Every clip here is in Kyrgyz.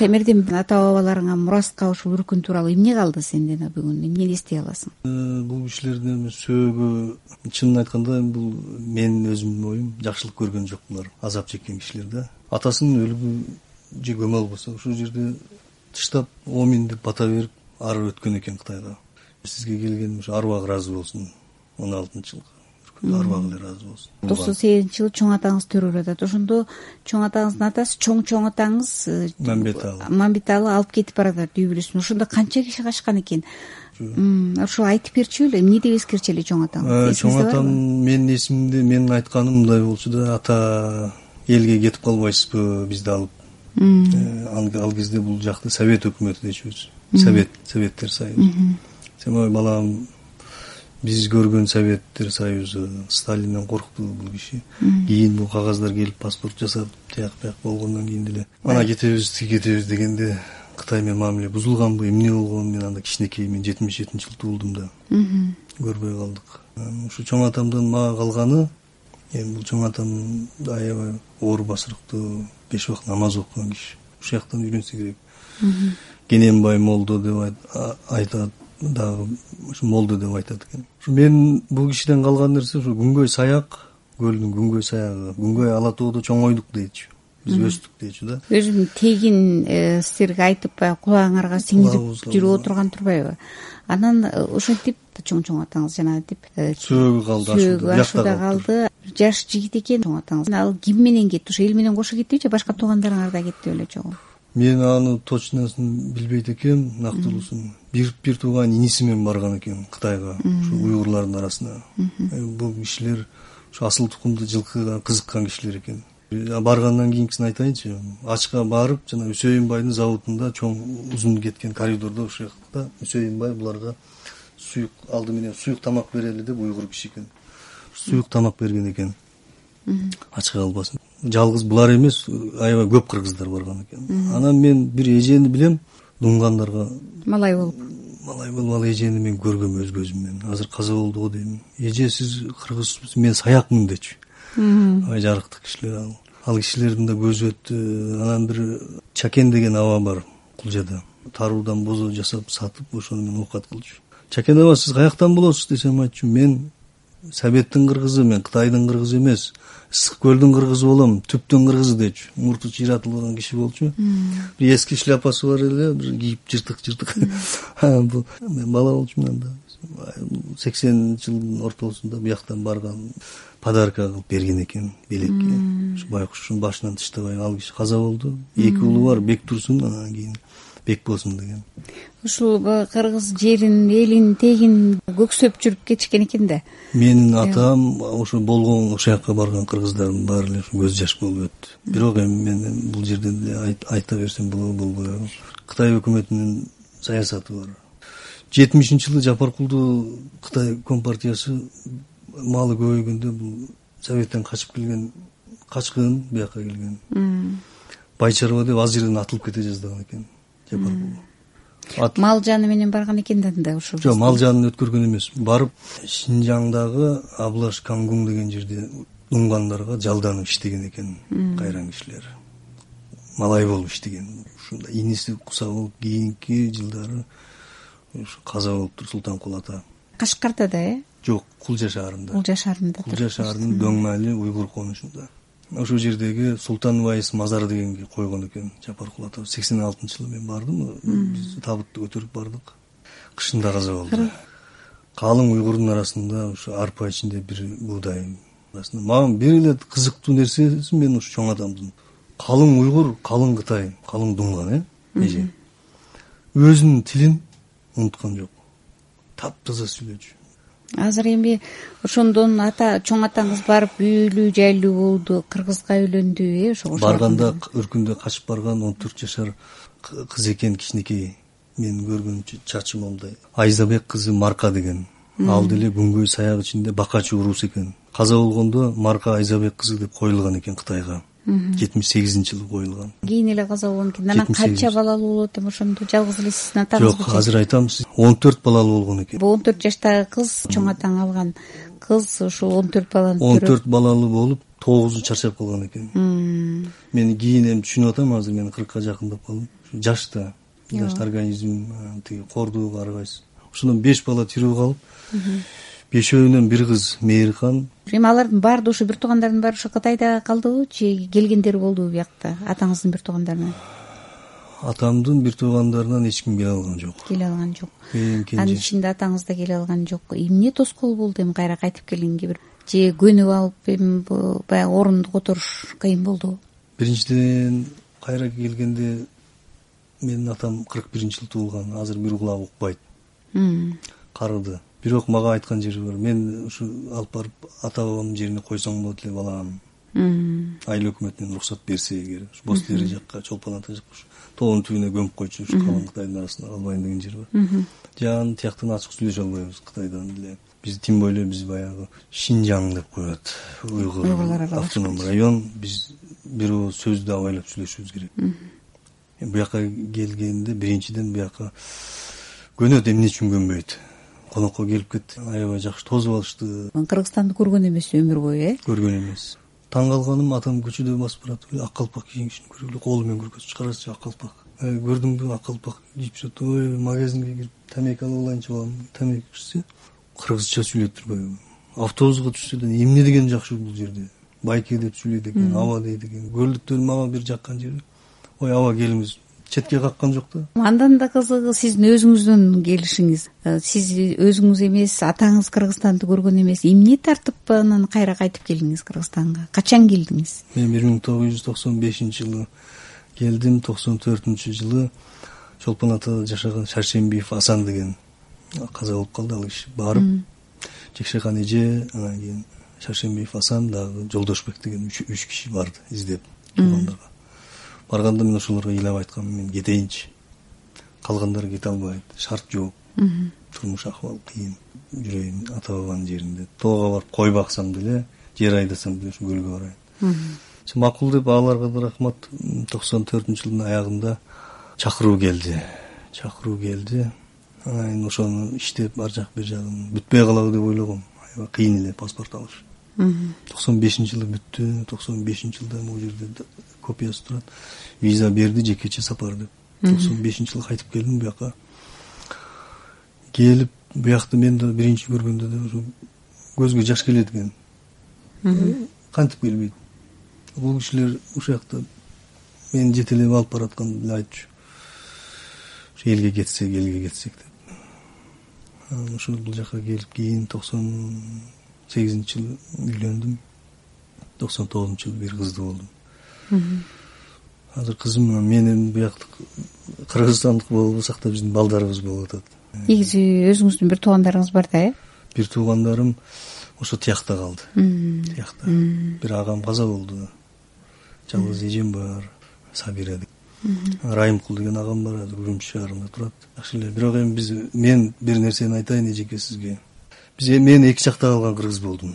шаймердин ата бабаларыңа мураска ушул үркүн тууралуу эмне калды сенден бүгүн? Эмнени эстей аласың? Э, бул кишилердин сөөгү чынын айтканда бул менин өзүмдүн оюм жакшылык көргөн жок булар азап чеккен кишилер да. Атасынын өлүгү же көмө болбосо ушул жерде тыштап омин деп бата берип ары өткөн экен кытайга сизге келген ушу арбак ыраазы болсун он алтынчы жылкы арбак эле ыраазы болсун. Токсон сегизинчи жылы чоң атаңыз төрөлүп атат ошондо чоң атаңыздын атасы чоң чоң атаңыз э, мамбеталы. Мамбеталы алып кетип баратат үй бүлөсүн. Ошондо канча киши качкан экен? Ошо айтып берчүлү эмне деп эскертчү эле чоң атаңыз чоң атам менин эсимде менин айтканым мындай болчу да ата элге кетип калбайсызбы бизди алып? Э, ал кезде бул жакты совет өкмөтү дечүбүз. Совет советтер союзу. Сен ой балам биз көргөн советтер союзу сталинден коркту бул киши. Кийин бул кагаздар келип паспорт жасап тияк бияк болгондон кийин деле. Ана кетебиз тиги кетебиз дегенде кытай менен мамиле бузулганбы эмне болгон мен анда кичинекей мен жетимиш жетинчи жылы туулдум да. Көрбөй калдык. Ушу чоң атамдан мага калганы эми бул чоң атам аябай оор басырыктуу беш убакыт намаз окуган киши. Ушул жактан үйрөнсө керек. Кененбай молдо деп айтат дагы ушу молдо деп айтат экен. Ушу мен бул кишиден калган нерсе ушу күнгөй саяк көлдүн күнгөй саягы күнгөй ала тоодо чоңойдук дейчү биз өстүк дейчү да. Өзүнүн тегин э, силерге айтып баягы кубагыңарга сиңирип жүрүп отурган турбайбы? Анан э, ошентип чоң чоң атаңыз жанагынтип э, сөөгү калды сөөгү ашууда калды. жаш жигит экен чоң атаңыз. Ал ким менен кетти ошо эл менен кошо кеттиби же башка туугандарыңар да кетти беле чогуу мен аны точносын билбейт экенм нактылуусун. Бир бир тууган иниси менен барган экен кытайга ушу уйгурлардын арасына. Э, бул кишилер ушу асыл тукумдуу жылкыга кызыккан кишилер экен. Баргандан кийинкисин айтайынчы ачка барып жана үсөйүн байдын заводунда чоң узун кеткен коридордо ушул жакта үсөйүн бай буларга суюк алды менен суюк тамак берели деп уйгур киши экен. Суюк тамак берген экен ачка калбасын жалгыз булар эмес аябай көп кыргыздар барган экен. Анан мен бир эжени билем дуңгандарга малай болуп. Малай болуп ал эжени мен көргөм өз көзүм менен азыр каза болду го дейм. Эже сиз кыргызсыз мен саякмын дечү. Аябай жарыктуу кишилер ал. Ал кишилердин да көзү өттү. Анан бир чакен деген аба бар кулжада. Таруудан бозо жасап сатып ошону менен оокат кылчу. Чакен аба сиз каяктан болосуз десем айтчу. Мен советтин кыргызы мен кытайдын кыргызы эмес. Ысык көлдүн кыргызы болом түптүн кыргызы дечү мурту чыйратылган киши болчу. Бир эски шляпасы бар эле бир кийип жыртык жыртык. Бул мен бала болчумун анда. Сексенинчи жылдын ортосунда бияктан барган подарка кылып берген экен белекке ушу байкуштун башынан тыштабай ал киши каза болду. Эки уулу бар бек турсун анан кийин бекбосун деген. Ушул кыргыз жерин элин тегин көксөп жүрүп кетишкен экен да. Менин атам ошо болгон ошол жака барган кыргыздардын баары эле көз жаш болуп өттү. Бирок эми мен бул жерден деле айта берсем болобу болбойбу кытай өкмөтүнүн саясаты бар. Жетимишинчи жылы жапаркулду кытай компартиясы малы көбөйгөндө бул советтен качып келген качкын бияка келген. Бай чарба деп ал жерден атылып кете жаздаган экен мал жаны менен барган экен да анда ушул жок мал жанын өткөргөн эмес. Барып шинжаңдагы аблаш кангун деген жерде дуңгандарга жалданып иштеген экен кайран кишилер. Малай болуп иштеген. Ушунда иниси куса болуп кийинки жылдары ушу каза болуптур султанкул ата. Кашкарда да э? Жок кулжа шаарында. Кулжа шаарында кулжа шаарынын дөңмали уйгур конушунда ошол жердеги султан убайыс мазары дегенге койгон экен жапаркул ата сексен алтынчы жылы мен бардым биз табытту көтөрүп бардык. Кышында каза болду. Калың уйгурдун арасында ушу арпа ичинде бир буудай мага бир эле кызыктуу нерсеси мен ушу чоң атамдын калың уйгур калың кытай калың дуңган э? Эже. Өзүнүн тилин унуткан жок. Таптаза сүйлөчү азыр эми ошондон ата чоң атаңыз барып үйлүү жайлуу болду кыргызга үйлөндү э ошо барганда өркүндө качып барган он төрт жашар кыз экен кичинекей. Менин көргөнүмчө чачы момундай айзабек кызы марка деген. Ал деле күнгөй саяк ичинде бакачы уруус экен. Каза болгондо марка айзабек кызы деп коюлган экен кытайга жетимиш сегизинчи жылы коюлган. Кийин эле каза болгон экен. Анан канча балалуу болуп атам ошондо жалгыз эле сиздин атаңызбы жок азыр айтам он төрт балалуу болгон экен. Он төрт жаштагы кыз чоң атаң алган. Кыз ушул он төрт баланы он төрт балалуу болуп тогузу чарчап калган экен. Мен кийин эми түшүнүп атам азыр мен кыркка жакындап калдым. Жаш да жаш организм тиги кордугу ар кайсы ошондон беш бала тирүү калып бешөөүнөн бир кыз мээркан эми алардын баары ушу бир туугандардын баары ушу кытайда калдыбы же келгендери болдубу биякта атаңыздын бир туугандарынан? Атамдын бир туугандарынан эч ким келе алган жок. Келе алган жок. Эң кенже анын ичинде атаңыз да келе алган жок. Эмне тоскоол болду эми кайра кайтып келгенге бир? Же көнүп алып эми баягы орунду которуш кыйын болдубу биринчиден кайра келгенде менин атам кырк биринчи жылы туулган. Азыр бир кулагы укпайт карыды бирок мага айткан жери бар. Мен ушу алып барып ата бабамдын жерине койсоң болот эле балам. Айыл өкмөтүнөн уруксат берсе эгер боз тери жакка чолпон ата жакка ушу тоонун түбүнө көмүп койчу ушу калың кытайдын арасында калбайын деген жери бар. Жана тияктан ачык сүйлөшө албайбыз кытайдан деле биз тем более биз баягы шинжаң деп коет уйгур автоном район. Биз бир ооз сөздү абайлап сүйлөшүбүз керек. Буяка келгенде биринчиден буяка көнөт эмне үчүн көнбөйт конокко келип кетти. Аябай жакшы тосуп алышты. Кыргызстанды көргөн эмес өмүр бою э? Көргөн эмес. Таң калганым атам көчөдө басып барат. Ак калпак кийгенин көргүлө колу менен көргөзүп карачы ак калпак. Э, көрдүңбү ак калпак кийип жүрөт. Ой магазинге кирип тамеки алып алайынчы балам тамеки чыкса кыргызча сүйлөп турбайбы автобуска түшсө да эмне деген жакшы бул жерде. Байке деп сүйлөйт экен аба дейт экен көлдүктөр мага бир жаккан жери ой аба келиңиз четке каккан жок да? Андан да кызыгы сиздин өзүңүздөн келишиңиз. Э, сиз өзүңүз эмес атаңыз кыргызстанды көргөн эмес. Эмне тартып анан кайра кайтып келдиңиз кыргызстанга? Качан келдиңиз? Мен бир миң тогуз жүз токсон бешинчи жылы келдим. Токсон төртүнчү жылы чолпон атада жашаган шаршембиев асан деген каза болуп калды ал киши барып. Жекшекан эже анан кийин шаршембиев асан дагы жолдошбек деген үч киши барды издеп туугандарга барганда мен ошолорго ыйлап айткам мен кетейинчи. Калгандары кете албайт. Шарт жок. Турмуш акыбал кыйын. Жүрөйүн ата бабанын жеринде. Тоого барып кой баксам деле жер айдасам деле ушу көлгө барайын. Макул деп аларга да рахмат. Токсон төртүнчү жылдын аягында чакыруу келди. Чакыруу келди. Анан кийин ошону иштеп ар жак бери жагын бүтпөй калабы деп ойлогом. Аябай кыйын эле паспорт алыш. Токсон бешинчи жылы бүттү токсон бешинчи жылда могу жерде копиясы турат виза берди жекече сапар деп. Токсон бешинчи жылы кайтып келдим буяка келип буякты мен да биринчи көргөндө да ушу көзгө жаш келет экен. Кантип келбейт? Бул кишилер ушул жакта мени жетелеп алып баратканда деле айтчу. Ушу элге кетсек элге кетсек деп. Анан ошол бул жака келип кийин токсон сегизинчи жылы үйлөндүм. Токсон тогузунчу жылы бир кыздуу болдум азыр кызым мен эми буяктык кыргызстандык болуп алсак да биздин балдарыбыз болуп атат. Негизи өзүңүздүн бир туугандарыңыз бар да э? Бир туугандарым ошо тиякта калды тиякта бир агам каза болду. Жалгыз эжем бар сабира деп. Райымкул деген агам бар азыр урумчи шаарында турат. Жакшы эле бирок эми биз мен бир нерсени айтайын эжеке сизге. Биз мен эки жакта калган кыргыз болдум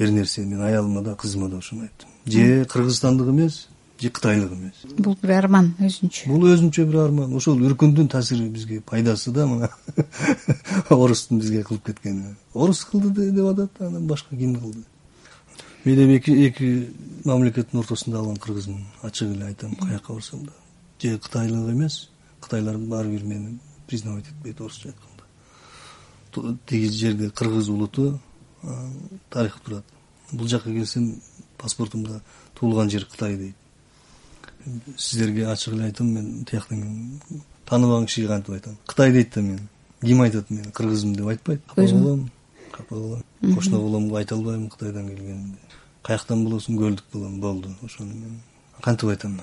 бир нерсе мен аялыма да кызыма да айттым. Же кыргызстандык эмес же кытайлык эмес. Бул бир арман өзүнчө. Бул өзүнчө бир арман. Ошол өркүндүн таасири бизге пайдасы да мына орустун бизге кылып кеткени. Орус кылды деп атат анан башка ким кылды? Мен эми эки мамлекеттин ортосунда калган кыргызмын ачык эле айтам каяка барсам да. Же кытайлык эмес кытайлар баары бир мени признавать этпейт орусча айтканда. Тиги жерде кыргыз улуту тарых турат. Бул жака келсем паспортумда туулган жер кытай дейт. Сиздерге ачык эле айтам мен тияктан тааныбаган кишиге кантип айтам? Кытай дейт да мени ким айтат мени? Кыргызмын деп айтпайт. Капа болом капа болом кошуна коломго айта албайм кытайдан келгенимди каяктан болосуң көлдүк балам болду ошону мен кантип айтам